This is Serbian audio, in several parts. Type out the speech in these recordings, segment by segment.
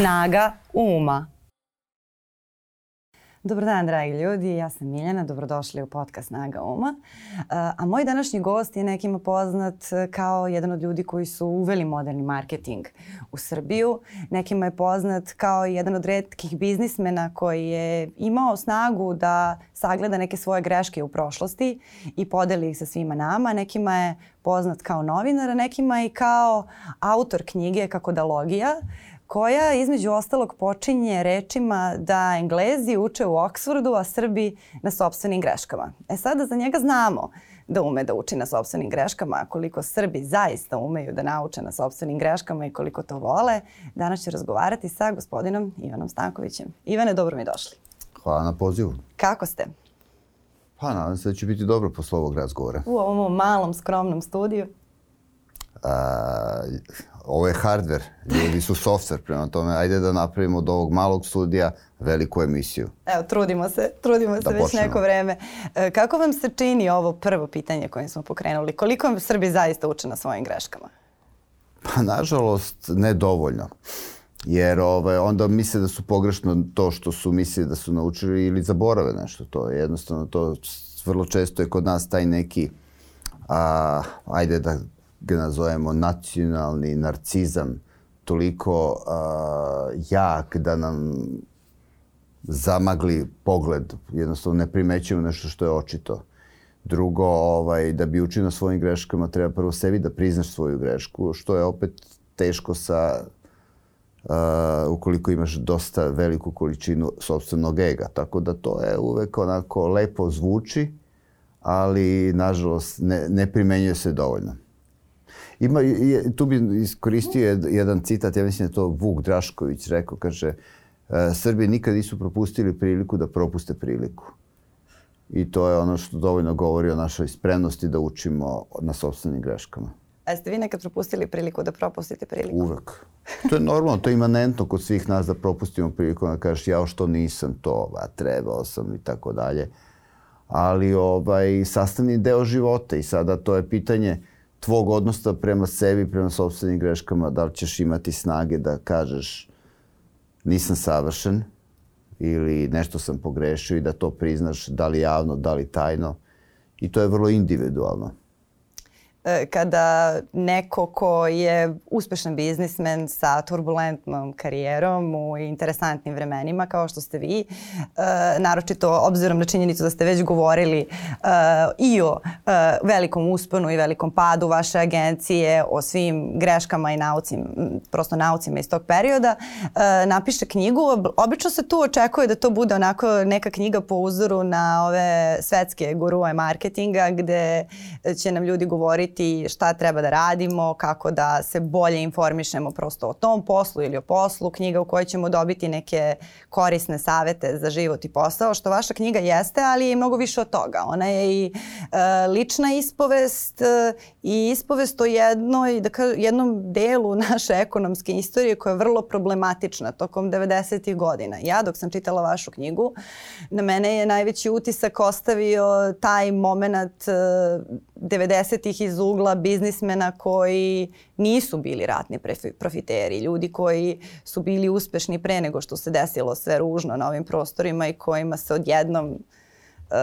Snaga uma. Dobar dan, dragi ljudi. Ja sam Miljana. Dobrodošli u podcast Snaga Uma. A moj današnji gost je nekima poznat kao jedan od ljudi koji su uveli moderni marketing u Srbiju. Nekima je poznat kao jedan od redkih biznismena koji je imao snagu da sagleda neke svoje greške u prošlosti i podeli ih sa svima nama. Nekima je poznat kao novinar, a nekima i kao autor knjige Kakodalogija koja između ostalog počinje rečima da Englezi uče u Oksfordu, a Srbi na sobstvenim greškama. E sada za njega znamo da ume da uči na sobstvenim greškama, a koliko Srbi zaista umeju da nauče na sobstvenim greškama i koliko to vole, danas ću razgovarati sa gospodinom Ivanom Stankovićem. Ivane, dobro mi došli. Hvala na pozivu. Kako ste? Pa nadam se da će biti dobro posle ovog razgovora. U ovom malom, skromnom studiju. A, ovo je hardware, ljudi su software, prema tome ajde da napravimo od ovog malog studija veliku emisiju. Evo, trudimo se, trudimo se da već počnemo. neko vreme. E, kako vam se čini ovo prvo pitanje koje smo pokrenuli? Koliko vam Srbi zaista uče na svojim greškama? Pa, nažalost, nedovoljno. Jer ovaj, onda misle da su pogrešno to što su mislili da su naučili ili zaborave nešto. To je jednostavno to vrlo često je kod nas taj neki a, ajde da ga nazovemo nacionalni narcizam toliko uh, jak da nam zamagli pogled, jednostavno ne primećujemo nešto što je očito. Drugo, ovaj, da bi učio na svojim greškama, treba prvo sebi da priznaš svoju grešku, što je opet teško sa uh, ukoliko imaš dosta veliku količinu sobstvenog ega. Tako da to je uvek onako lepo zvuči, ali nažalost ne, ne primenjuje se dovoljno. Ima, tu bi iskoristio jedan citat, ja mislim da je to Vuk Drašković rekao, kaže, e, Srbi nikad nisu propustili priliku da propuste priliku. I to je ono što dovoljno govori o našoj spremnosti da učimo na sobstvenim greškama. A ste vi nekad propustili priliku da propustite priliku? Uvek. To je normalno, to je imanentno kod svih nas da propustimo priliku, da kažeš ja što nisam to, a trebao sam i tako dalje. Ali ovaj, sastavni deo života i sada to je pitanje tvog odnosa prema sebi, prema sobstvenim greškama, da li ćeš imati snage da kažeš nisam savršen ili nešto sam pogrešio i da to priznaš da li javno, da li tajno. I to je vrlo individualno. E, kada neko ko je uspešan biznismen sa turbulentnom karijerom u interesantnim vremenima kao što ste vi, e, naročito obzirom na činjenicu da ste već govorili e, i o velikom usponu i velikom padu vaše agencije, o svim greškama i naucim, prosto naucima iz tog perioda, napiše knjigu. Obično se tu očekuje da to bude onako neka knjiga po uzoru na ove svetske gurue marketinga gde će nam ljudi govoriti govoriti šta treba da radimo, kako da se bolje informišemo prosto o tom poslu ili o poslu, knjiga u kojoj ćemo dobiti neke korisne savete za život i posao, što vaša knjiga jeste, ali je mnogo više od toga. Ona je i e, lična ispovest e, i ispovest o jednoj, da kažem, jednom delu naše ekonomske istorije koja je vrlo problematična tokom 90. godina. Ja dok sam čitala vašu knjigu, na mene je najveći utisak ostavio taj moment e, 90-ih iz ugla biznismena koji nisu bili ratni profiteri, ljudi koji su bili uspešni pre nego što se desilo sve ružno na ovim prostorima i kojima se odjednom Uh,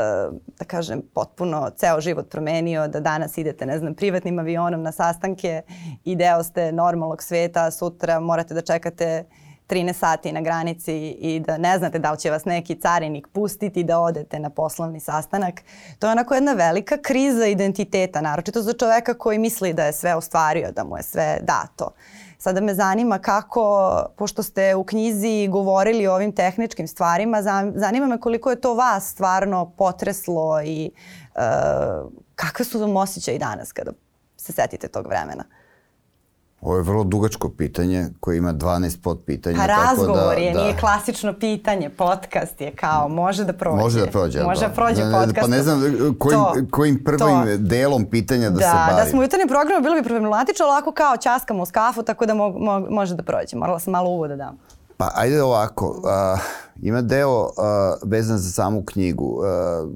da kažem, potpuno ceo život promenio, da danas idete, ne znam, privatnim avionom na sastanke i deo ste normalnog sveta, sutra morate da čekate uh, 13 sati na granici i da ne znate da li će vas neki carinik pustiti da odete na poslovni sastanak. To je onako jedna velika kriza identiteta, naročito za čoveka koji misli da je sve ostvario, da mu je sve dato. Sada me zanima kako, pošto ste u knjizi govorili o ovim tehničkim stvarima, zanima me koliko je to vas stvarno potreslo i uh, kakve su vam osjećaj danas kada se setite tog vremena? Ovo je vrlo dugačko pitanje koje ima 12 podpitanja. Pa razgovor tako da, je, da. nije klasično pitanje, podcast je kao, može da prođe. Može da prođe. Može da prođe ne, podcast. Pa ne znam kojim, to, kojim prvim to. delom pitanja da, da se bavi. Da, da smo u jutarnjem programu bilo bi problematično, ali ovako kao časkamo uz kafu, tako da mo, mo, može da prođe. Morala sam malo uvoda da dam. Pa ajde ovako, uh, ima deo uh, vezan za samu knjigu. Uh,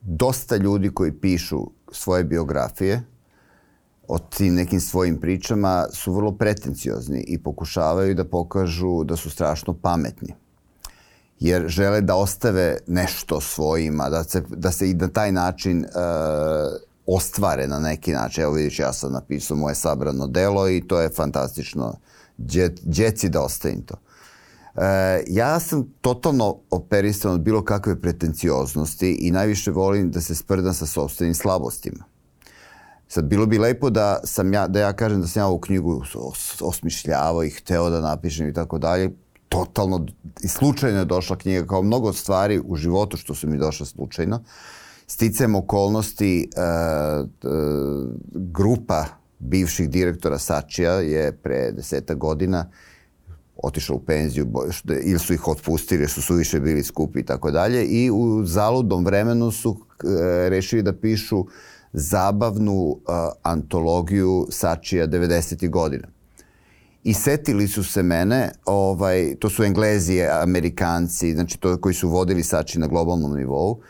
dosta ljudi koji pišu svoje biografije, o tim nekim svojim pričama su vrlo pretenciozni i pokušavaju da pokažu da su strašno pametni. Jer žele da ostave nešto svojima, da se, da se i na taj način uh, ostvare na neki način. Evo vidiš, ja sam napisao moje sabrano delo i to je fantastično. Djeci da ostavim to. E, ja sam totalno operisan od bilo kakve pretencioznosti i najviše volim da se sprdam sa sobstvenim slabostima. Sad, bilo bi lepo da sam ja, da ja kažem da sam ja ovu knjigu osmišljavao i hteo da napišem i tako dalje. Totalno i slučajno je došla knjiga, kao mnogo stvari u životu što su mi došle slučajno. Sticam okolnosti, uh, uh, grupa bivših direktora Sačija je pre deseta godina otišla u penziju ili su ih otpustili jer su suviše bili skupi i tako dalje i u zaludom vremenu su uh, rešili da pišu zabavnu uh, antologiju Sačija 90. godina. I setili su se mene, ovaj, to su Englezi, Amerikanci, znači to koji su vodili Sači na globalnom nivou,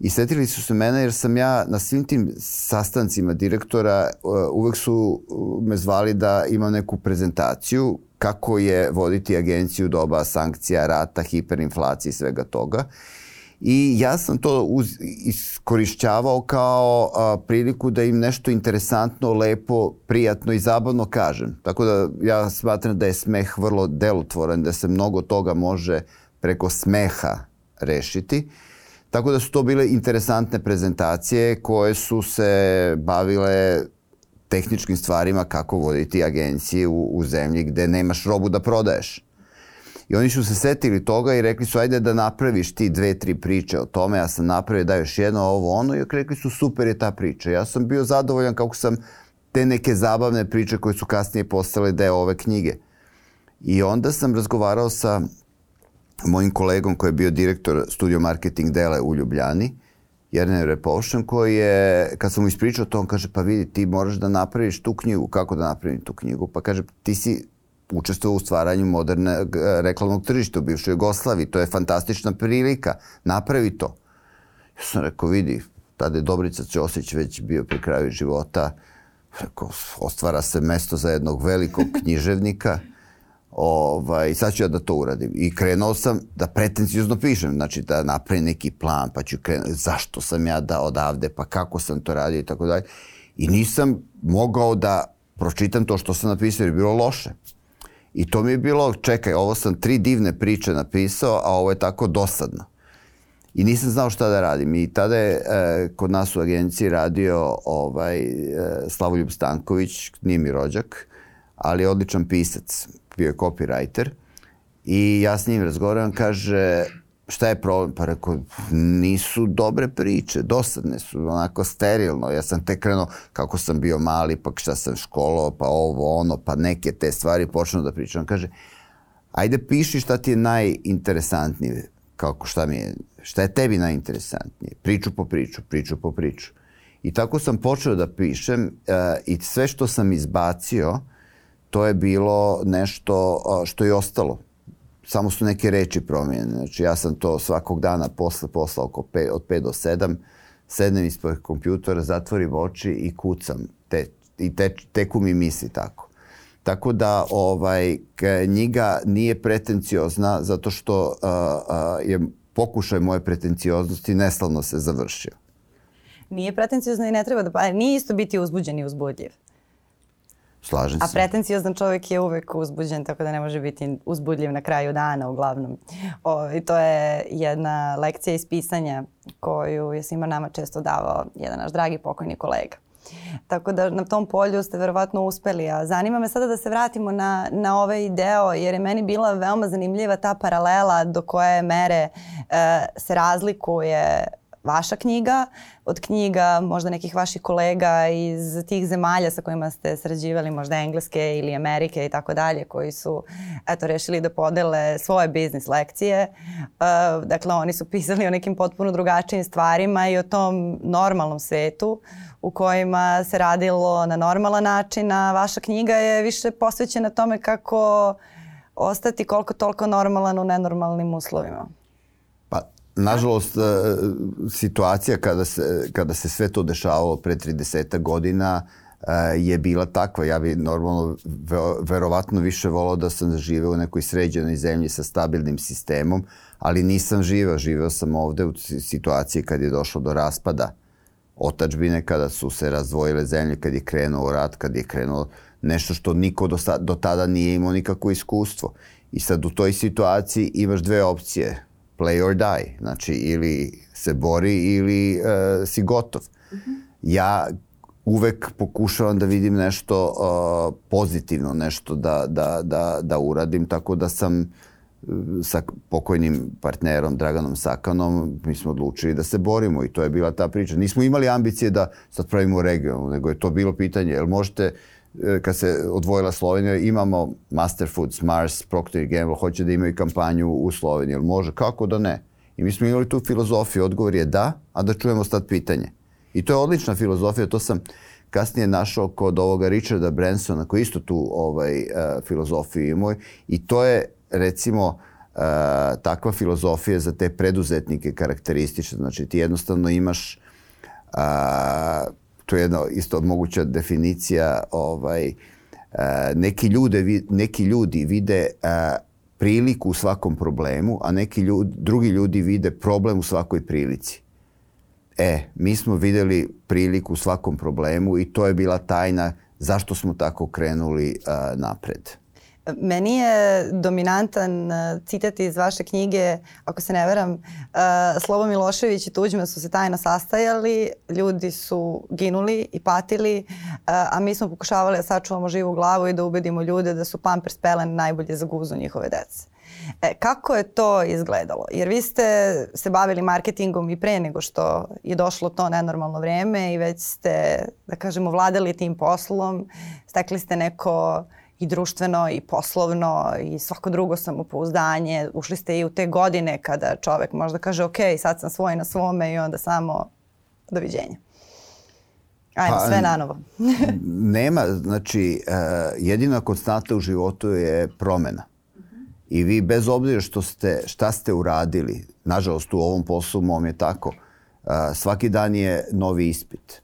I setili su se mene jer sam ja na svim tim sastancima direktora uh, uvek su me zvali da imam neku prezentaciju kako je voditi agenciju doba sankcija, rata, hiperinflacije i svega toga. I ja sam to uz, iskorišćavao kao a, priliku da im nešto interesantno, lepo, prijatno i zabavno kažem. Tako da ja smatram da je smeh vrlo delotvoran, da se mnogo toga može preko smeha rešiti. Tako da su to bile interesantne prezentacije koje su se bavile tehničkim stvarima kako voditi agencije u, u zemlji gde nemaš robu da prodaješ. I oni su se setili toga i rekli su ajde da napraviš ti dve, tri priče o tome. Ja sam napravio da još jedno ovo ono i rekli su super je ta priča. Ja sam bio zadovoljan kako sam te neke zabavne priče koje su kasnije postale deo ove knjige. I onda sam razgovarao sa mojim kolegom koji je bio direktor studio marketing dele u Ljubljani, Jernej Repošan, koji je, kad sam mu ispričao to, on kaže, pa vidi, ti moraš da napraviš tu knjigu. Kako da napravim tu knjigu? Pa kaže, ti si učestvovao u stvaranju moderne reklamnog tržišta u bivšoj Jugoslaviji. To je fantastična prilika. Napravi to. Ja sam rekao, vidi, tada je Dobrica Ćosić već bio pri kraju života. Rekao, ostvara se mesto za jednog velikog književnika ovaj, sad ću ja da to uradim. I krenuo sam da pretencijozno pišem, znači da napravim neki plan, pa ću krenuti, zašto sam ja da odavde, pa kako sam to radio i tako dalje. I nisam mogao da pročitam to što sam napisao jer je bilo loše. I to mi je bilo, čekaj, ovo sam tri divne priče napisao, a ovo je tako dosadno. I nisam znao šta da radim. I tada je e, kod nas u agenciji radio ovaj, e, Slavoljub Stanković, nije mi rođak, ali je odličan pisac bio je copywriter i ja s njim razgovaram, kaže šta je problem? Pa rekao, nisu dobre priče, dosadne su, onako sterilno. Ja sam tek krenuo kako sam bio mali, pa šta sam školo, pa ovo, ono, pa neke te stvari počnu da pričam. Kaže, ajde piši šta ti je najinteresantnije, kako šta mi je, šta je tebi najinteresantnije, priču po priču, priču po priču. I tako sam počeo da pišem uh, i sve što sam izbacio, uh, to je bilo nešto što je ostalo. Samo su neke reči promijenjene. Znači ja sam to svakog dana posle posla oko 5, od 5 do 7 sednem ispod kompjutora, zatvorim oči i kucam. Te, I te, teku mi misli tako. Tako da ovaj knjiga nije pretenciozna zato što a, a, je pokušaj moje pretencioznosti neslavno se završio. Nije pretenciozna i ne treba da... Pa nije isto biti uzbuđen i uzbudljiv. Slažem se. A pretenciozan čovjek je uvek uzbuđen, tako da ne može biti uzbudljiv na kraju dana uglavnom. O, I to je jedna lekcija iz pisanja koju je svima nama često davao jedan naš dragi pokojni kolega. Tako da na tom polju ste verovatno uspeli. A zanima me sada da se vratimo na, na ovaj deo jer je meni bila veoma zanimljiva ta paralela do koje mere e, se razlikuje vaša knjiga, od knjiga možda nekih vaših kolega iz tih zemalja sa kojima ste sređivali, možda Engleske ili Amerike i tako dalje, koji su eto, rešili da podele svoje biznis lekcije. Uh, dakle, oni su pisali o nekim potpuno drugačijim stvarima i o tom normalnom svetu u kojima se radilo na normalan način, a vaša knjiga je više posvećena tome kako ostati koliko toliko normalan u nenormalnim uslovima nažalost, e, situacija kada se, kada se sve to dešavalo pre 30 godina je bila takva. Ja bi normalno verovatno više volao da sam živeo u nekoj sređenoj zemlji sa stabilnim sistemom, ali nisam živeo. Živeo sam ovde u situaciji kad je došlo do raspada otačbine, kada su se razdvojile zemlje, kad je krenuo rat, kad je krenuo nešto što niko do, do tada nije imao nikako iskustvo. I sad u toj situaciji imaš dve opcije, play or die, znači ili se bori ili uh, si gotov. Mm -hmm. Ja uvek pokušavam da vidim nešto uh, pozitivno, nešto da, da, da, da uradim, tako da sam uh, sa pokojnim partnerom Draganom Sakanom, mi smo odlučili da se borimo i to je bila ta priča. Nismo imali ambicije da sad pravimo region, nego je to bilo pitanje, jel možete uh, kad se odvojila Slovenija, imamo Master Foods, Mars, Procter Gamble, hoće da imaju kampanju u Sloveniji, jel može? Kako da ne? I mi smo imali tu filozofiju, odgovor je da, a da čujemo sad pitanje. I to je odlična filozofija, to sam kasnije našao kod ovoga Richarda Bransona koji isto tu ovaj, uh, filozofiju imao i to je recimo uh, takva filozofija za te preduzetnike karakteristična. Znači ti jednostavno imaš uh, to je jedna isto moguća definicija ovaj, uh, neki, ljude, neki ljudi vide uh, priliku u svakom problemu, a neki ljudi, drugi ljudi vide problem u svakoj prilici. E, mi smo videli priliku u svakom problemu i to je bila tajna zašto smo tako krenuli uh, napred. Meni je dominantan citat iz vaše knjige, ako se ne veram, uh, Slobo Milošević i Tuđman su se tajno sastajali, ljudi su ginuli i patili, uh, a mi smo pokušavali da sačuvamo živu glavu i da ubedimo ljude da su Pampers pelene najbolje za guzu njihove dece. E, kako je to izgledalo? Jer vi ste se bavili marketingom i pre nego što je došlo to nenormalno vreme i već ste, da kažemo, vladali tim poslom, stekli ste neko i društveno i poslovno i svako drugo samopouzdanje. Ušli ste i u te godine kada čovek možda kaže ok, sad sam svoj na svome i onda samo doviđenja. Ajmo, pa, sve na novo. nema, znači, uh, jedina konstanta u životu je promena. I vi bez obzira što ste, šta ste uradili, nažalost u ovom poslu mom je tako, uh, svaki dan je novi ispit.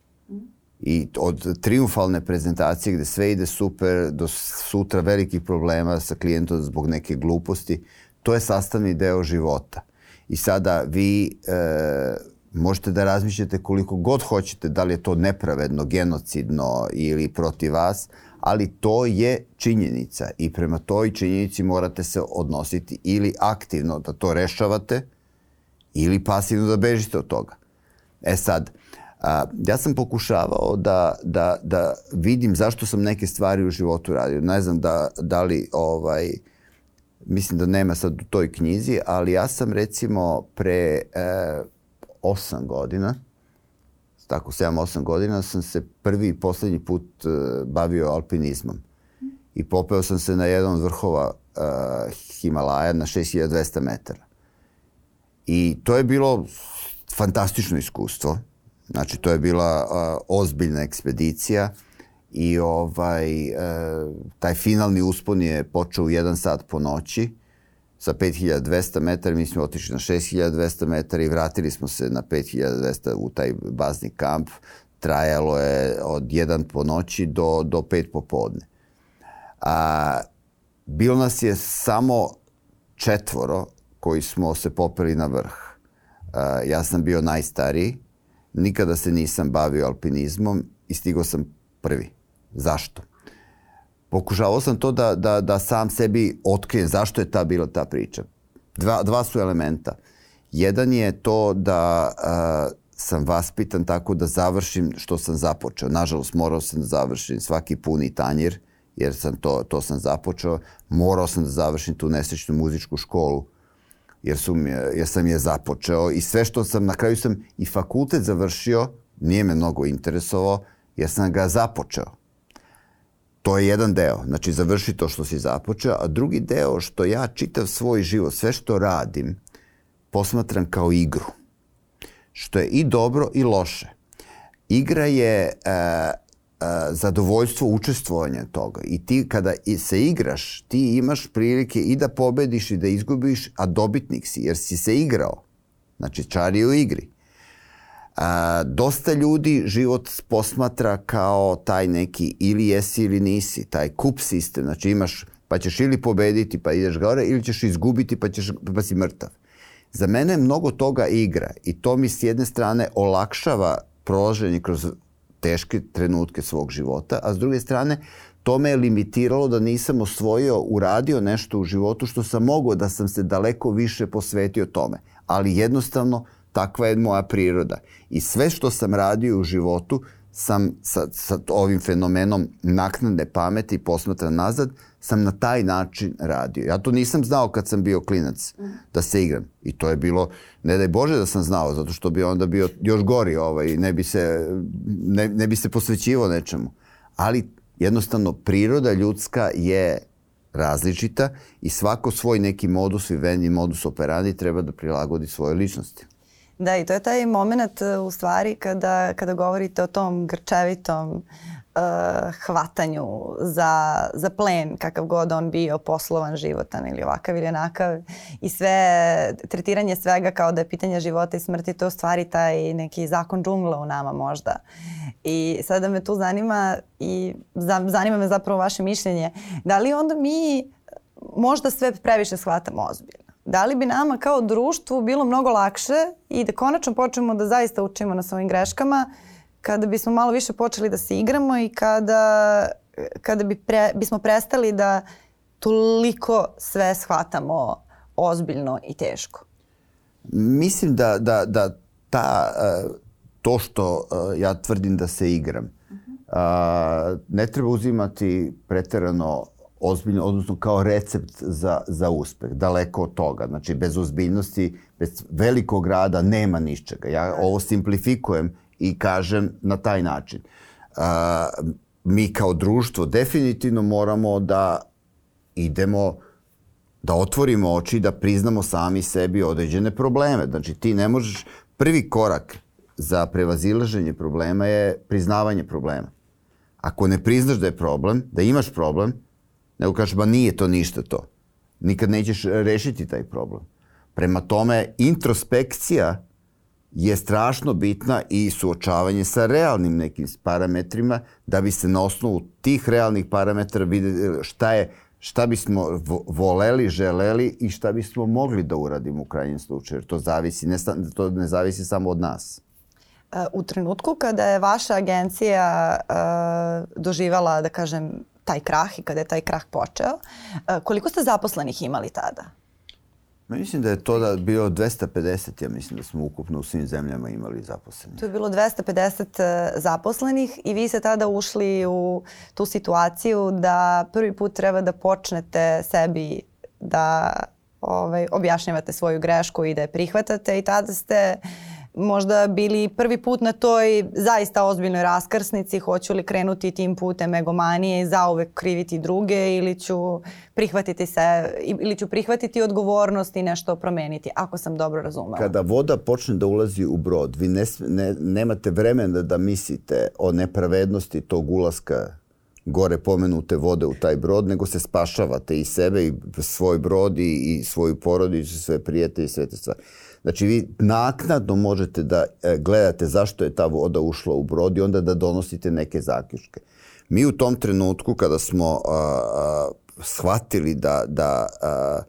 I od triumfalne prezentacije gde sve ide super do sutra velikih problema sa klijentom zbog neke gluposti, to je sastavni deo života. I sada vi e, možete da razmišljate koliko god hoćete, da li je to nepravedno, genocidno ili protiv vas, ali to je činjenica i prema toj činjenici morate se odnositi ili aktivno da to rešavate ili pasivno da bežite od toga. E sad, a, ja sam pokušavao da, da, da vidim zašto sam neke stvari u životu radio. Ne znam da, da li, ovaj, mislim da nema sad u toj knjizi, ali ja sam recimo pre e, osam godina, tako 7-8 godina sam se prvi i poslednji put uh, bavio alpinizmom. I popeo sam se na jedan od vrhova uh, Himalaja na 6200 metara. I to je bilo fantastično iskustvo. Znači, to je bila uh, ozbiljna ekspedicija i ovaj, uh, taj finalni uspon je počeo u jedan sat po noći sa 5200 metara, mi smo otišli na 6200 metara i vratili smo se na 5200 u taj bazni kamp. Trajalo je od 1 po noći do, do 5 popodne. A, bilo nas je samo četvoro koji smo se popeli na vrh. A, ja sam bio najstariji, nikada se nisam bavio alpinizmom i stigao sam prvi. Zašto? pokušavao sam to da, da, da sam sebi otkrijem zašto je ta bila ta priča. Dva, dva su elementa. Jedan je to da a, sam vaspitan tako da završim što sam započeo. Nažalost, morao sam da završim svaki puni tanjir, jer sam to, to sam započeo. Morao sam da završim tu nesrećnu muzičku školu, jer, su jer sam je započeo. I sve što sam, na kraju sam i fakultet završio, nije me mnogo interesovao, jer sam ga započeo To je jedan deo, znači završi to što si započeo, a drugi deo što ja čitav svoj život, sve što radim, posmatram kao igru. Što je i dobro i loše. Igra je e, zadovoljstvo učestvovanja toga i ti kada se igraš, ti imaš prilike i da pobediš i da izgubiš, a dobitnik si, jer si se igrao. Znači, čar je u igri. A, dosta ljudi život posmatra kao taj neki ili jesi ili nisi, taj kup sistem, znači imaš pa ćeš ili pobediti pa ideš gore ili ćeš izgubiti pa, ćeš, pa si mrtav. Za mene mnogo toga igra i to mi s jedne strane olakšava prolaženje kroz teške trenutke svog života, a s druge strane to me je limitiralo da nisam osvojio, uradio nešto u životu što sam mogao da sam se daleko više posvetio tome. Ali jednostavno takva je moja priroda. I sve što sam radio u životu sam sa, sa ovim fenomenom naknadne pameti posmatran nazad, sam na taj način radio. Ja to nisam znao kad sam bio klinac, da se igram. I to je bilo, ne daj Bože da sam znao, zato što bi onda bio još gori, ovaj, ne, bi se, ne, ne bi se posvećivao nečemu. Ali jednostavno priroda ljudska je različita i svako svoj neki modus vivendi, modus operandi treba da prilagodi svoje ličnosti. Da, i to je taj moment u stvari kada, kada govorite o tom grčevitom uh, hvatanju za, za plen, kakav god on bio, poslovan, životan ili ovakav ili onakav i sve, tretiranje svega kao da je pitanje života i smrti, to je u stvari taj neki zakon džungla u nama možda. I sada me tu zanima i zanima me zapravo vaše mišljenje, da li onda mi možda sve previše shvatamo ozbiljno? Da li bi nama kao društvu bilo mnogo lakše i da konačno počnemo da zaista učimo na svojim greškama kada bismo malo više počeli da se igramo i kada, kada bi pre, bismo prestali da toliko sve shvatamo ozbiljno i teško? Mislim da, da, da ta, e, to što e, ja tvrdim da se igram, uh -huh. ne treba uzimati preterano ozbiljno, odnosno kao recept za, za uspeh. Daleko od toga. Znači, bez ozbiljnosti, bez velikog rada nema ničega. Ja ovo simplifikujem i kažem na taj način. A, mi kao društvo definitivno moramo da idemo da otvorimo oči, da priznamo sami sebi određene probleme. Znači, ti ne možeš... Prvi korak za prevazilaženje problema je priznavanje problema. Ako ne priznaš da je problem, da imaš problem, nego kažeš, ba nije to ništa to. Nikad nećeš rešiti taj problem. Prema tome, introspekcija je strašno bitna i suočavanje sa realnim nekim parametrima da bi se na osnovu tih realnih parametra videli šta je šta bismo voleli, želeli i šta bismo mogli da uradimo u krajnjem slučaju. To, zavisi, ne, to ne zavisi samo od nas. E, u trenutku kada je vaša agencija uh, doživala, da kažem, taj krah i kada je taj krah počeo. E, koliko ste zaposlenih imali tada? Mislim da je to da bio 250, ja mislim da smo ukupno u svim zemljama imali zaposlenih. To je bilo 250 e, zaposlenih i vi ste tada ušli u tu situaciju da prvi put treba da počnete sebi da ovaj, objašnjavate svoju grešku i da je prihvatate i tada ste uh, možda bili prvi put na toj zaista ozbiljnoj raskrsnici, hoću li krenuti tim putem egomanije i zauvek kriviti druge ili ću prihvatiti se ili ću prihvatiti odgovornost i nešto promeniti, ako sam dobro razumela. Kada voda počne da ulazi u brod, vi ne, ne, nemate vremena da mislite o nepravednosti tog ulaska gore pomenute vode u taj brod, nego se spašavate i sebe i svoj brod i, i svoju porodicu, sve prijatelje i sve te stvari. Znači vi naknadno možete da e, gledate zašto je ta voda ušla u brod i onda da donosite neke zaključke. Mi u tom trenutku kada smo a, a, shvatili da, da a,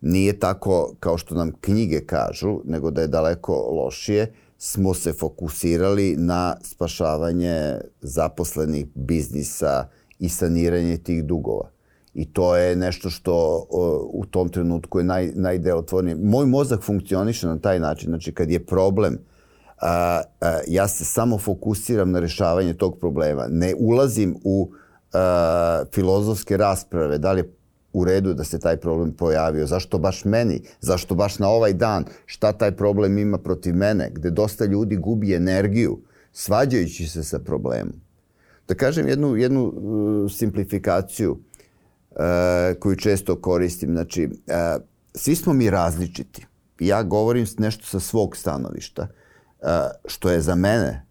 nije tako kao što nam knjige kažu, nego da je daleko lošije, smo se fokusirali na spašavanje zaposlenih biznisa i saniranje tih dugova. I to je nešto što u tom trenutku je naj, najdelotvornije. Moj mozak funkcioniše na taj način. Znači, kad je problem, a, a, ja se samo fokusiram na rešavanje tog problema. Ne ulazim u a, filozofske rasprave, da li je u redu da se taj problem pojavio, zašto baš meni, zašto baš na ovaj dan, šta taj problem ima protiv mene, gde dosta ljudi gubi energiju, svađajući se sa problemom. Da kažem jednu, jednu uh, simplifikaciju, uh, koju često koristim. Znači, uh, svi smo mi različiti. Ja govorim nešto sa svog stanovišta, uh, što je za mene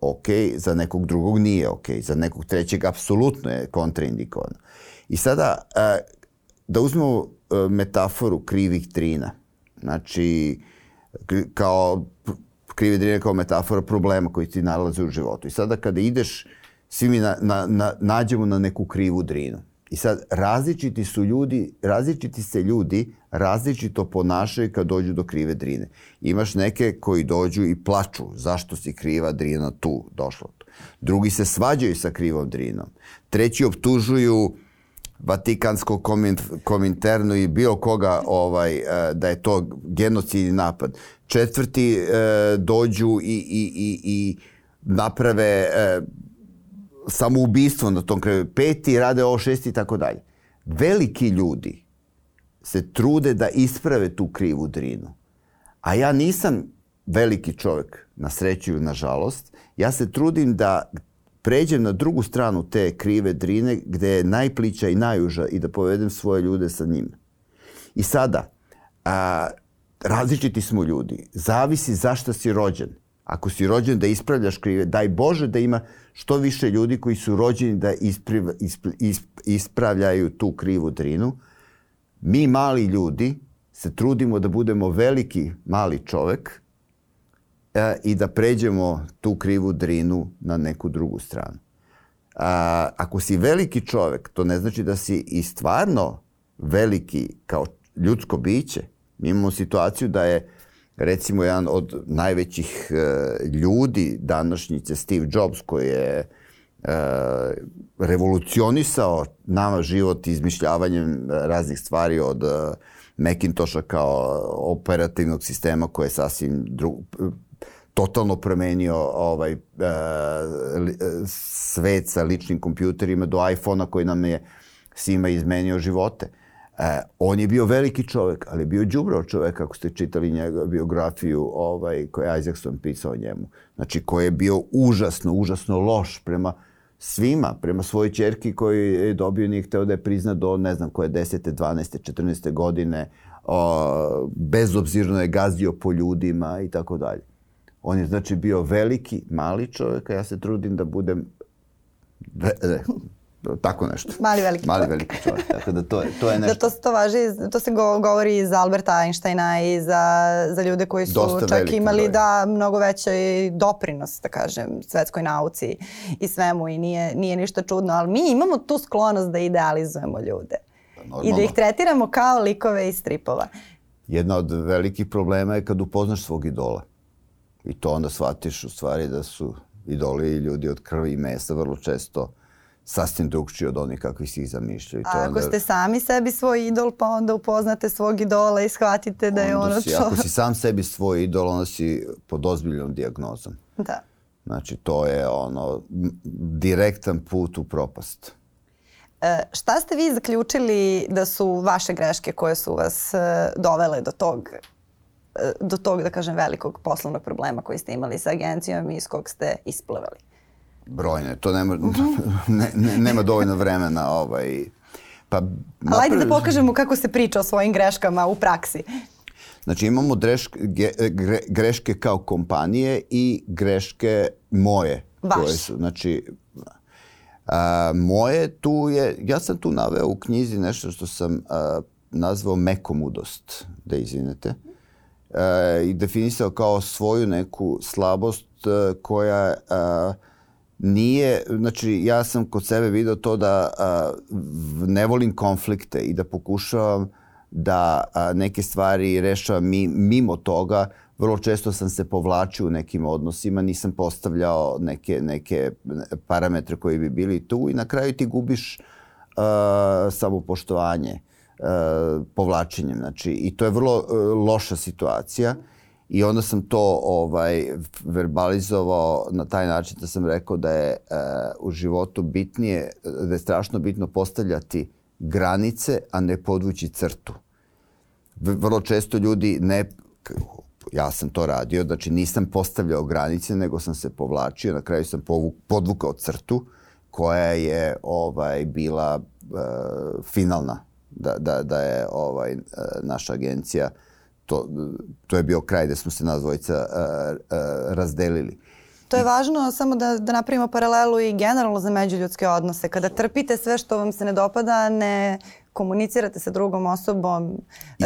ok, za nekog drugog nije ok, za nekog trećeg apsolutno je kontraindikovano. I sada, da uzmemo metaforu krivih trina. Znači, kao krive drine kao metafora problema koji ti nalaze u životu. I sada kada ideš, svi mi na, na, na, nađemo na neku krivu drinu. I sad različiti su ljudi, različiti se ljudi različito ponašaju kad dođu do krive drine. Imaš neke koji dođu i plaču zašto si kriva drina tu došla. Drugi se svađaju sa krivom drinom. Treći optužuju Vatikansko kominterno i bilo koga ovaj, e, da je to genocidni napad. Četvrti e, dođu i, i, i, i naprave e, samoubistvo na tom kraju. Peti rade ovo šesti i tako dalje. Veliki ljudi se trude da isprave tu krivu drinu. A ja nisam veliki čovek, na sreću ili na žalost. Ja se trudim da pređem na drugu stranu te krive drine gde je najplića i najuža i da povedem svoje ljude sa njima. I sada, a, različiti smo ljudi. Zavisi zašto si rođen. Ako si rođen da ispravljaš krive, daj Bože da ima što više ljudi koji su rođeni da ispriv, isp, isp, ispravljaju tu krivu drinu. Mi mali ljudi se trudimo da budemo veliki mali čovek e, i da pređemo tu krivu drinu na neku drugu stranu. A, ako si veliki čovek, to ne znači da si i stvarno veliki kao ljudsko biće. Mi imamo situaciju da je recimo jedan od najvećih e, ljudi današnjice Steve Jobs koji je e, revolucionisao nama život izmišljavanjem raznih stvari od e, Macintosha kao operativnog sistema koji je sasvim dru, totalno promenio ovaj, e, svet sa ličnim kompjuterima do iPhona koji nam je svima izmenio živote. E, on je bio veliki čovek, ali je bio đubrao čovek, ako ste čitali njega biografiju ovaj, koju je Isaacson pisao njemu. Znači, koji je bio užasno, užasno loš prema svima, prema svojoj čerki koji je dobio nije hteo da je prizna do, ne znam, koje 10. 12. 14. godine, o, bezobzirno je gazdio po ljudima i tako dalje. On je znači bio veliki, mali čovjek, a ja se trudim da budem tako nešto. Mali veliki Mali čovjek. veliki čovjek. Tako da to je, to je Da nešto. to, to važi, to se go, govori i za Alberta Einsteina i za, za ljude koji su Dosta čak veliki imali broj. da mnogo veći doprinos, da kažem, svetskoj nauci i svemu i nije, nije ništa čudno, ali mi imamo tu sklonost da idealizujemo ljude i da Normalno. ih tretiramo kao likove iz stripova. Jedna od velikih problema je kad upoznaš svog idola. I to onda shvatiš u stvari da su idoli ljudi od krvi i mesa vrlo često sasvim drugčiji od onih kakvi si ih zamišljaju. A ako ste sami sebi svoj idol, pa onda upoznate svog idola i shvatite da je onda ono si, čo... Ako si sam sebi svoj idol, onda si pod ozbiljnom dijagnozom. Da. Znači, to je ono, direktan put u propast. E, šta ste vi zaključili da su vaše greške koje su vas e, dovele do tog e, do tog, da kažem, velikog poslovnog problema koji ste imali sa agencijom i iz kog ste isplivali? Brojne, to nema, ne, ne, nema dovoljno vremena. Ovaj, pa, Ali ajde da pokažemo kako se priča o svojim greškama u praksi. Znači imamo drešk, ge, gre, greške kao kompanije i greške moje. Vaše. Koje su, znači, a, moje tu je, ja sam tu naveo u knjizi nešto što sam a, nazvao mekomudost, da izvinete. E, I definisao kao svoju neku slabost e, koja a, nije, znači ja sam kod sebe video to da a, ne volim konflikte i da pokušavam da a, neke stvari rešavam mi, mimo toga. Vrlo često sam se povlačio u nekim odnosima, nisam postavljao neke, neke parametre koji bi bili tu i na kraju ti gubiš uh, samopoštovanje uh, povlačenjem. Znači, I to je vrlo uh, loša situacija. I onda sam to ovaj verbalizovao na taj način da sam rekao da je uh, u životu bitnije, da je strašno bitno postavljati granice, a ne podvući crtu. Vrlo često ljudi ne, ja sam to radio, znači nisam postavljao granice, nego sam se povlačio, na kraju sam povu, podvukao crtu koja je ovaj bila uh, finalna da, da, da je ovaj uh, naša agencija to, to je bio kraj gde smo se nas dvojica uh, uh, razdelili. To je važno samo da, da napravimo paralelu i generalno za međuljudske odnose. Kada trpite sve što vam se ne dopada, ne komunicirate sa drugom osobom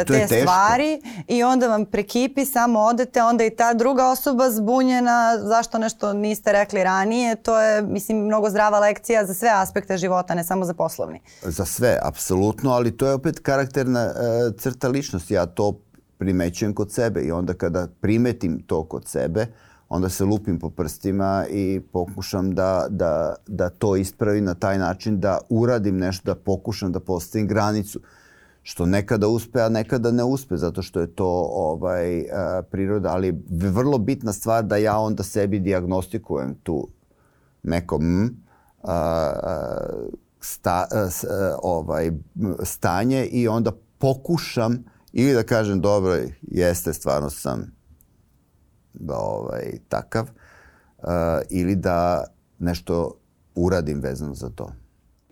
te stvari i onda vam prekipi, samo odete, onda i ta druga osoba zbunjena zašto nešto niste rekli ranije, to je mislim mnogo zdrava lekcija za sve aspekte života, ne samo za poslovni. Za sve, apsolutno, ali to je opet karakterna uh, crta ličnosti, ja to primećujem kod sebe i onda kada primetim to kod sebe, onda se lupim po prstima i pokušam da, da, da to ispravim na taj način, da uradim nešto, da pokušam da postavim granicu. Što nekada uspe, a nekada ne uspe, zato što je to ovaj, a, priroda, ali vrlo bitna stvar da ja onda sebi diagnostikujem tu neko m, a, a, sta, a, a, ovaj, stanje i onda pokušam ili da kažem dobro, jeste, stvarno sam da, ovaj, takav, uh, ili da nešto uradim vezano za to.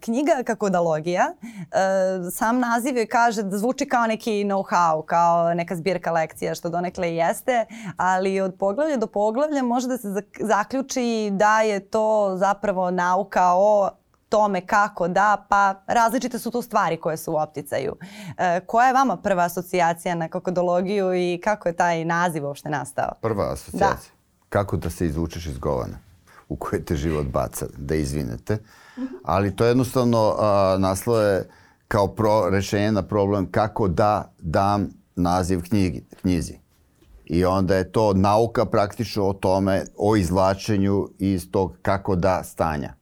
Knjiga Kakodalogija, uh, sam naziv je kaže da zvuči kao neki know-how, kao neka zbirka lekcija, što donekle i jeste, ali od poglavlja do poglavlja može da se zaključi da je to zapravo nauka o tome kako da, pa različite su tu stvari koje su u opticaju. E, koja je vama prva asocijacija na kokodologiju i kako je taj naziv uopšte nastao? Prva asocijacija? Da. Kako da se izvučeš iz govana u koje te život baca, da izvinete. Ali to jednostavno a, naslov je kao pro, rešenje na problem kako da dam naziv knjigi, knjizi. I onda je to nauka praktično o tome, o izvlačenju iz tog kako da stanja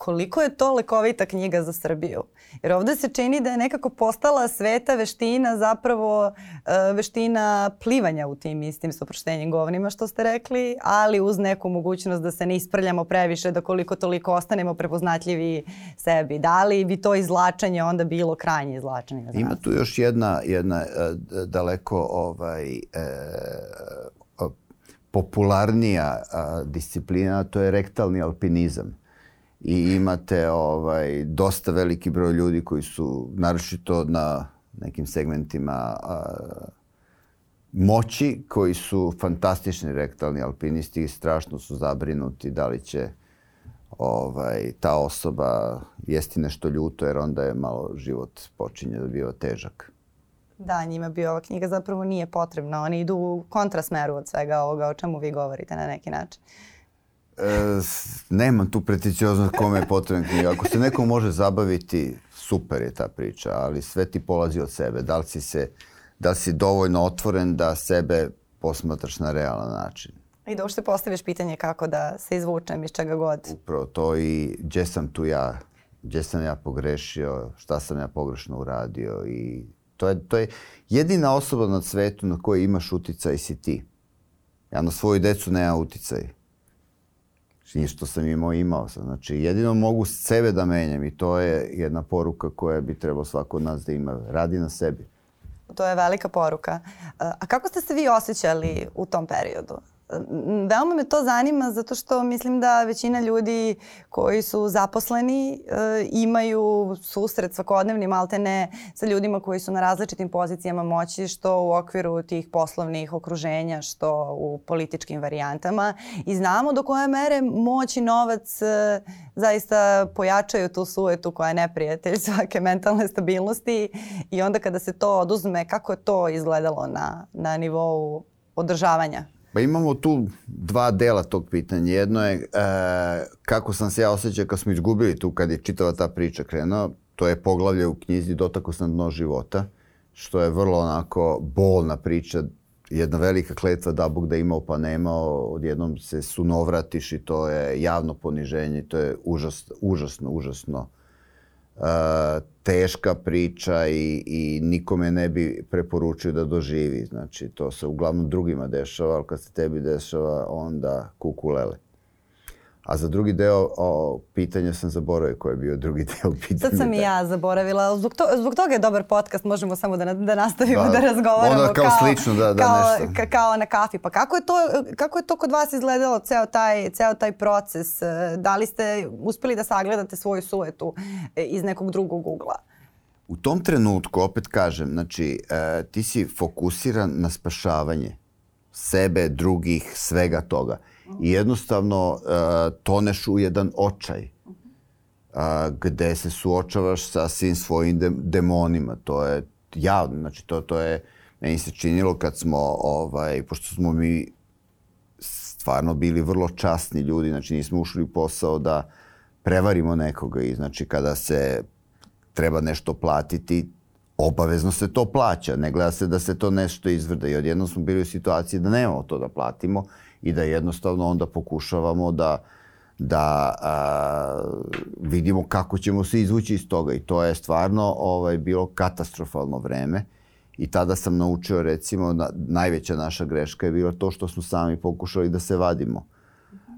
koliko je to lekovita knjiga za Srbiju. Jer ovde se čini da je nekako postala sveta veština zapravo uh, veština plivanja u tim istim soproštenjem govnima što ste rekli, ali uz neku mogućnost da se ne isprljamo previše, da koliko toliko ostanemo prepoznatljivi sebi. Da li bi to izlačenje onda bilo krajnje izlačenje? Ima tu još jedna, jedna uh, daleko ovaj, uh, popularnija disciplina, to je rektalni alpinizam i imate ovaj, dosta veliki broj ljudi koji su naročito na nekim segmentima a, moći koji su fantastični rektalni alpinisti i strašno su zabrinuti da li će ovaj, ta osoba jesti nešto ljuto jer onda je malo život počinje da biva težak. Da, njima bi ova knjiga zapravo nije potrebna. Oni idu u kontrasmeru od svega ovoga o čemu vi govorite na neki način. E, nemam tu preticioznost kome je potrebna knjiga. Ako se neko može zabaviti, super je ta priča, ali sve ti polazi od sebe. Da li si, se, da li si dovoljno otvoren da sebe posmatraš na realan način. I da ušte postaviš pitanje kako da se izvučem iz čega god. Upravo to i gdje sam tu ja, gdje sam ja pogrešio, šta sam ja pogrešno uradio i to je, to je jedina osoba na svetu na kojoj imaš uticaj si ti. Ja na svoju decu nemam uticaj Znači, što sam imao, imao sam. Znači, jedino mogu sebe da menjam i to je jedna poruka koja bi trebao svako od nas da ima. Radi na sebi. To je velika poruka. A kako ste se vi osjećali u tom periodu? Veoma me to zanima zato što mislim da većina ljudi koji su zaposleni e, imaju susret svakodnevni maltene sa ljudima koji su na različitim pozicijama moći što u okviru tih poslovnih okruženja, što u političkim varijantama. I znamo do koje mere moć i novac e, zaista pojačaju tu suetu koja je neprijatelj svake mentalne stabilnosti. I onda kada se to oduzme, kako je to izgledalo na, na nivou održavanja Pa imamo tu dva dela tog pitanja. Jedno je e, kako sam se ja osjećao kad smo izgubili tu, kad je čitava ta priča krenula. To je poglavlje u knjizi Dotako sam dno života, što je vrlo onako bolna priča. Jedna velika kletva da Bog da imao pa nemao, odjednom se sunovratiš i to je javno poniženje, to je užas, užasno, užasno teška priča i, i nikome ne bi preporučio da doživi. Znači, to se uglavnom drugima dešava, ali kad se tebi dešava, onda kukulele. A za drugi deo o, pitanja sam zaboravio koji je bio drugi deo pitanja. Sad sam i ja zaboravila. Zbog, to, zbog toga je dobar podcast, možemo samo da, da nastavimo da, da razgovaramo. Onda kao, kao slično da, da kao, nešto. Ka, kao na kafi. Pa kako je, to, kako je to kod vas izgledalo, ceo taj, ceo taj proces? Da li ste uspeli da sagledate svoju suetu e, iz nekog drugog ugla? U tom trenutku, opet kažem, znači, e, ti si fokusiran na spašavanje sebe, drugih, svega toga i jednostavno uh, toneš u jedan očaj. a, gde se suočavaš sa svim svojim de, demonima. To je javno, znači to, to je, meni se činilo kad smo, ovaj, pošto smo mi stvarno bili vrlo časni ljudi, znači nismo ušli u posao da prevarimo nekoga i znači kada se treba nešto platiti, obavezno se to plaća, ne gleda se da se to nešto izvrda i odjednom smo bili u situaciji da nemamo to da platimo i da jednostavno onda pokušavamo da da a, vidimo kako ćemo se izvući iz toga i to je stvarno ovaj bilo katastrofalno vreme i tada sam naučio recimo na, najveća naša greška je bila to što smo sami pokušali da se vadimo.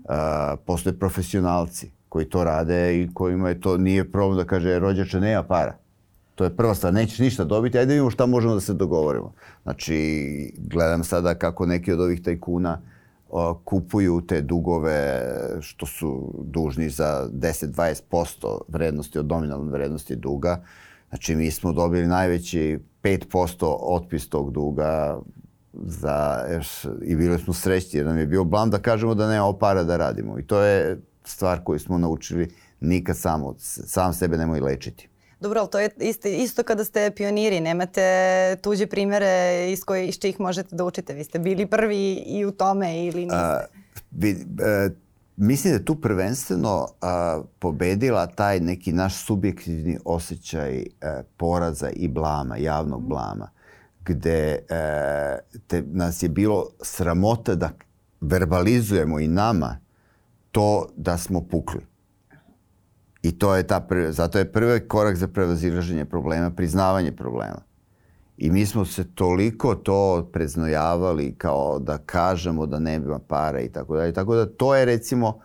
A, postoje profesionalci koji to rade i kojima je to nije problem da kaže rođače nema para. To je prva stvar, nećeš ništa dobiti, ajde vidimo šta možemo da se dogovorimo. Znači, gledam sada kako neki od ovih tajkuna kupuju te dugove što su dužni za 10-20% vrednosti od nominalne vrednosti duga. Znači, mi smo dobili najveći 5% otpis tog duga za, i bili smo srećni jer nam je bio blam da kažemo da nema para da radimo. I to je stvar koju smo naučili nikad samo, sam sebe nemoj lečiti. Dobro, ali to je isto, isto kada ste pioniri, nemate tuđe primere iz, koji, iz čih možete da učite. Vi ste bili prvi i u tome ili niste? A, vi, a, mislim da je tu prvenstveno a, pobedila taj neki naš subjektivni osjećaj a, poraza i blama, javnog blama, gde a, te, nas je bilo sramota da verbalizujemo i nama to da smo pukli. I to je ta prvi, zato je prvi korak za prevazilaženje problema, priznavanje problema. I mi smo se toliko to preznojavali kao da kažemo da nema para i tako dalje. Tako da to je recimo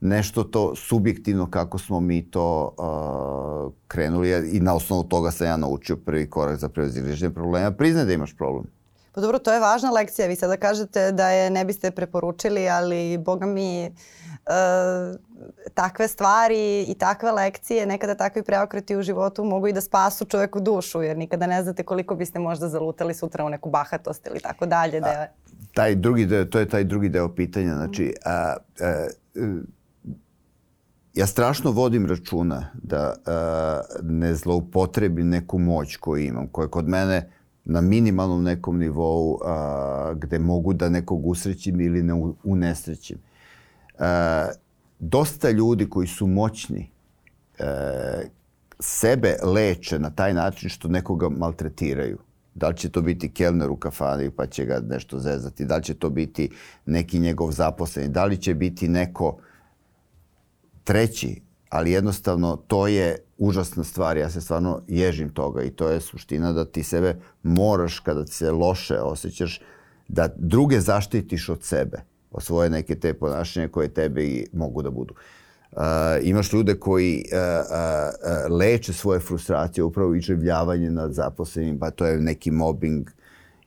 nešto to subjektivno kako smo mi to uh, krenuli i na osnovu toga sam ja naučio prvi korak za prevazilaženje problema. Priznaj da imaš problem. Pa dobro, to je važna lekcija. Vi sada kažete da je ne biste preporučili, ali boga mi uh, takve stvari i takve lekcije, nekada takvi preokreti u životu mogu i da spasu čoveku dušu, jer nikada ne znate koliko biste možda zalutali sutra u neku bahatost ili tako dalje. Da... A, taj drugi deo, to je taj drugi deo pitanja. Znači, a, a, a, ja strašno vodim računa da a, ne zloupotrebim neku moć koju imam, koja kod mene na minimalnom nekom nivou a, gde mogu da nekog usrećim ili ne unesrećim. A, dosta ljudi koji su moćni e, sebe leče na taj način što nekoga maltretiraju. Da li će to biti kelner u kafani pa će ga nešto zezati, da li će to biti neki njegov zaposleni, da li će biti neko treći, ali jednostavno to je užasna stvar, ja se stvarno ježim toga i to je suština da ti sebe moraš kada se loše osjećaš da druge zaštitiš od sebe o svoje neke te ponašanje koje tebe i mogu da budu. Uh, imaš ljude koji uh, uh, leče svoje frustracije upravo iživljavanje nad zaposlenim, pa to je neki mobbing.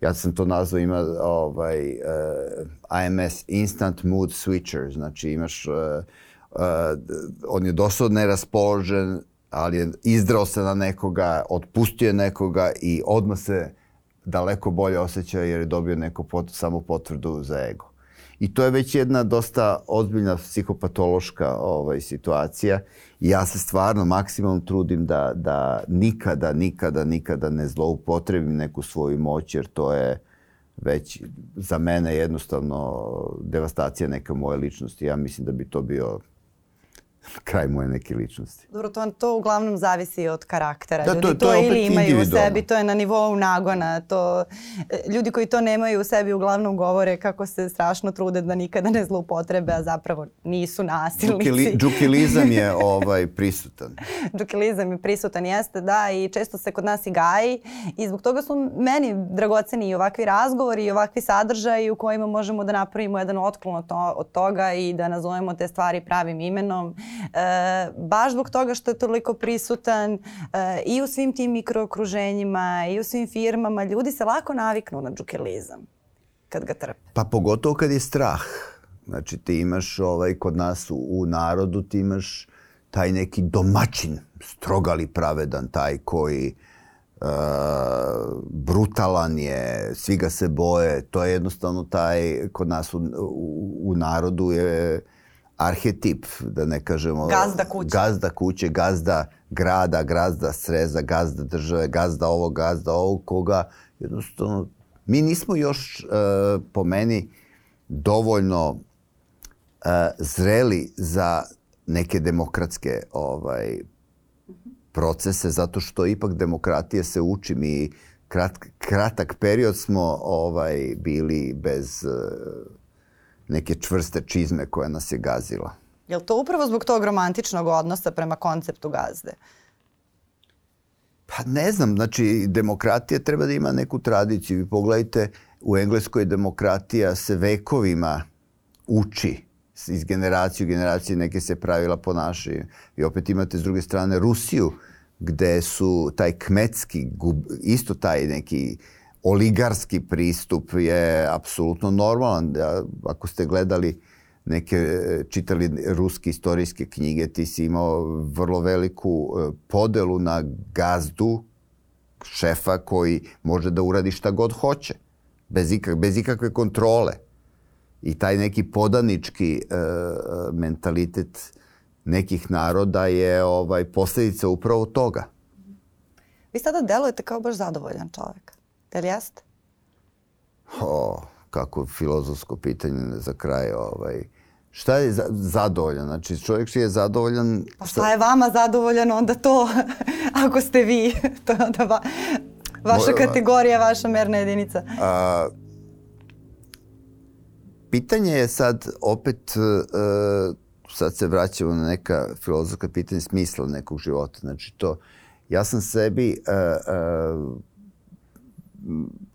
Ja sam to nazvao, ima ovaj, uh, IMS, Instant Mood Switcher, znači imaš, uh, uh, on je dosta neraspoložen, ali je izdrao se na nekoga, otpustio nekoga i odmah se daleko bolje osjeća jer je dobio neko pot, samo potvrdu za ego. I to je već jedna dosta ozbiljna psihopatološka ovaj, situacija. Ja se stvarno maksimalno trudim da, da nikada, nikada, nikada ne zloupotrebim neku svoju moć, jer to je već za mene jednostavno devastacija neke moje ličnosti. Ja mislim da bi to bio kraj moje neke ličnosti. Dobro, to, to uglavnom zavisi od karaktera. Da, ljudi to, to, to ili imaju u sebi, to je na nivou nagona. To, ljudi koji to nemaju u sebi uglavnom govore kako se strašno trude da nikada ne zloupotrebe, a zapravo nisu nasilnici. Džukili, džukilizam je ovaj, prisutan. džukilizam je prisutan, jeste, da, i često se kod nas i gaji i zbog toga su meni dragoceni i ovakvi razgovori i ovakvi sadržaji u kojima možemo da napravimo jedan otklon od, to, od toga i da nazovemo te stvari pravim imenom E, baš zbog toga što je toliko prisutan e, i u svim tim mikrookruženjima i u svim firmama, ljudi se lako naviknu na džukelizam kad ga trpe. Pa pogotovo kad je strah. Znači ti imaš ovaj, kod nas u, u narodu ti imaš taj neki domaćin, strogali pravedan, taj koji uh, brutalan je, svi ga se boje, to je jednostavno taj, kod nas u, u, u narodu je arhetip, da ne kažemo... Gazda kuće. Gazda kuće, gazda grada, gazda sreza, gazda države, gazda ovog, gazda ovog, koga jednostavno... Mi nismo još, uh, po meni, dovoljno uh, zreli za neke demokratske ovaj procese zato što ipak demokratija se uči mi krat, kratak period smo ovaj bili bez uh, neke čvrste čizme koja nas je gazila. Je li to upravo zbog tog romantičnog odnosa prema konceptu gazde? Pa ne znam, znači demokratija treba da ima neku tradiciju. Vi pogledajte, u Engleskoj demokratija se vekovima uči iz generacije u generaciju neke se pravila ponašaju. I opet imate s druge strane Rusiju gde su taj kmetski, isto taj neki oligarski pristup je apsolutno normalan. Ako ste gledali neke, čitali ruske istorijske knjige, ti si imao vrlo veliku e, podelu na gazdu, šefa koji može da uradi šta god hoće, bez, ikak, bez ikakve kontrole. I taj neki podanički e, mentalitet nekih naroda je ovaj posledica upravo toga. Vi sada delujete kao baš zadovoljan čovjek. Je li jeste? O, kako filozofsko pitanje za kraj. Ovaj. Šta je za, zadovoljan? Znači, čovjek je zadovoljan... Pa šta je vama zadovoljan, onda to, ako ste vi, to je onda va, vaša kategorija, vaša merna jedinica. A, pitanje je sad opet, uh, sad se vraćamo na neka filozofska pitanja smisla nekog života. Znači to, ja sam sebi uh, uh,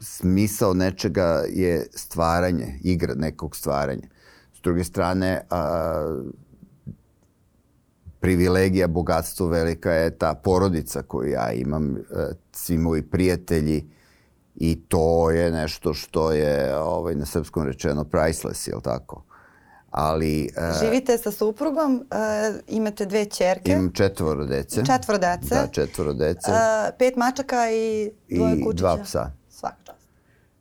smisao nečega je stvaranje, igra nekog stvaranja. S druge strane, a, privilegija, bogatstvo velika je ta porodica koju ja imam, a, svi moji prijatelji i to je nešto što je ovaj, na srpskom rečeno priceless, je li tako? ali... Uh, Živite sa suprugom, uh, imate dve čerke. Imam četvoro dece. Četvoro dece. Da, četvoro dece. Pet mačaka i dvoje I kučića. I dva psa. Svaka čast.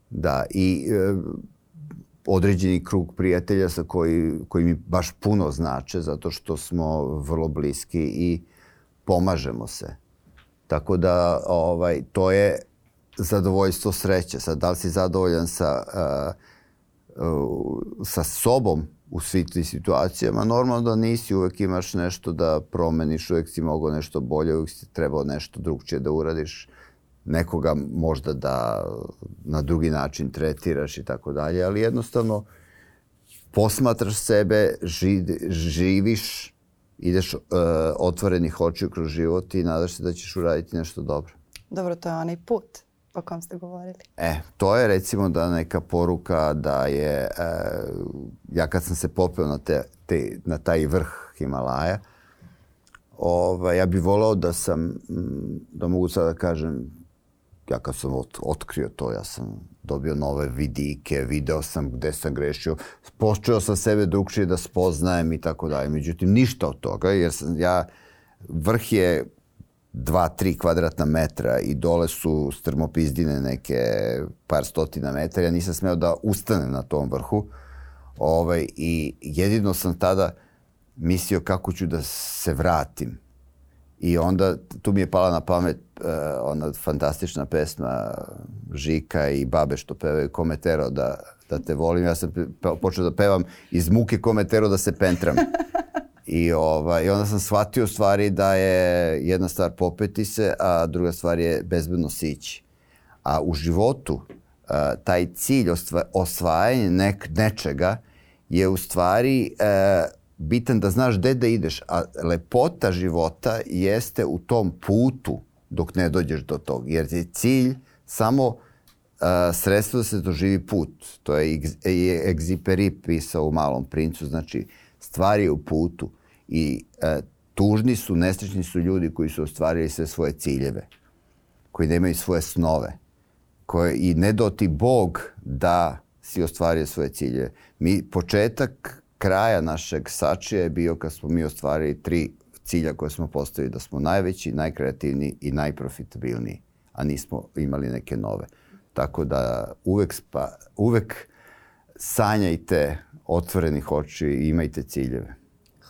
Da, i uh, određeni krug prijatelja sa koji, koji mi baš puno znače, zato što smo vrlo bliski i pomažemo se. Tako da ovaj, to je zadovoljstvo sreće. Sad, da li si zadovoljan sa, uh, uh, sa sobom u svih tih situacijama. Normalno da nisi, uvek imaš nešto da promeniš, uvek si mogao nešto bolje, uvek si trebao nešto drugčije da uradiš, nekoga možda da na drugi način tretiraš i tako dalje, ali jednostavno posmatraš sebe, ži, živiš, ideš uh, otvorenih očiju kroz život i nadaš se da ćeš uraditi nešto dobro. Dobro, to je onaj put o kom ste govorili? E, to je recimo da neka poruka da je, e, ja kad sam se popeo na, te, te, na taj vrh Himalaja, ovaj, ja bih volao da sam, da mogu sada da kažem, ja kad sam ot, otkrio to, ja sam dobio nove vidike, video sam gde sam grešio, počeo sam sebe drugčije da spoznajem i tako dalje. Međutim, ništa od toga, jer sam ja, vrh je 2-3 kvadratna metra i dole su strmopizdine neke par stotina metara. Ja nisam smeo da ustanem na tom vrhu. Ovaj, I jedino sam tada mislio kako ću da se vratim. I onda tu mi je pala na pamet uh, ona fantastična pesma Žika i Babe što pevaju Kometero da, da te volim. Ja sam počeo da pevam iz muke Kometero da se pentram. I, ovaj, I onda sam shvatio stvari da je jedna stvar popeti se, a druga stvar je bezbedno sići. A u životu a, taj cilj osva, osvajanja nek, nečega je u stvari a, e, bitan da znaš gde da ideš, a lepota života jeste u tom putu dok ne dođeš do tog, jer je cilj samo a, sredstvo da se doživi put. To je Egziperi pisao u Malom princu, znači stvari je u putu i e, tužni su, nesrećni su ljudi koji su ostvarili sve svoje ciljeve, koji nemaju svoje snove, koje, i ne doti Bog da si ostvario svoje ciljeve. Mi, početak kraja našeg sačija je bio kad smo mi ostvarili tri cilja koje smo postavili, da smo najveći, najkreativniji i najprofitabilniji, a nismo imali neke nove. Tako da uvek, spa, uvek sanjajte otvorenih oči i imajte ciljeve.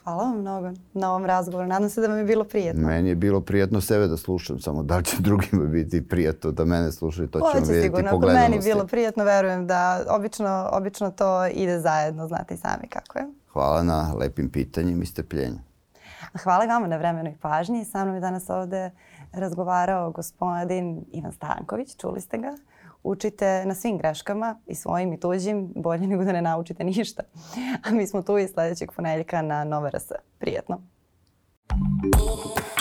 Hvala vam mnogo na ovom razgovoru. Nadam se da vam je bilo prijetno. Meni je bilo prijetno sebe da slušam, samo da li će drugima biti prijetno da mene slušaju, to ćemo vidjeti sigurno. po gledanosti. Meni je bilo prijetno, verujem da obično, obično to ide zajedno, znate i sami kako je. Hvala na lepim pitanjima i strpljenju. Hvala vama na vremenoj pažnji. Sa mnom je danas ovde razgovarao gospodin Ivan Stanković, čuli ste ga učite na svim greškama i svojim i tuđim, bolje nego da ne naučite ništa. A mi smo tu i sledećeg ponedeljka na Nova. Prijetno. Thank you.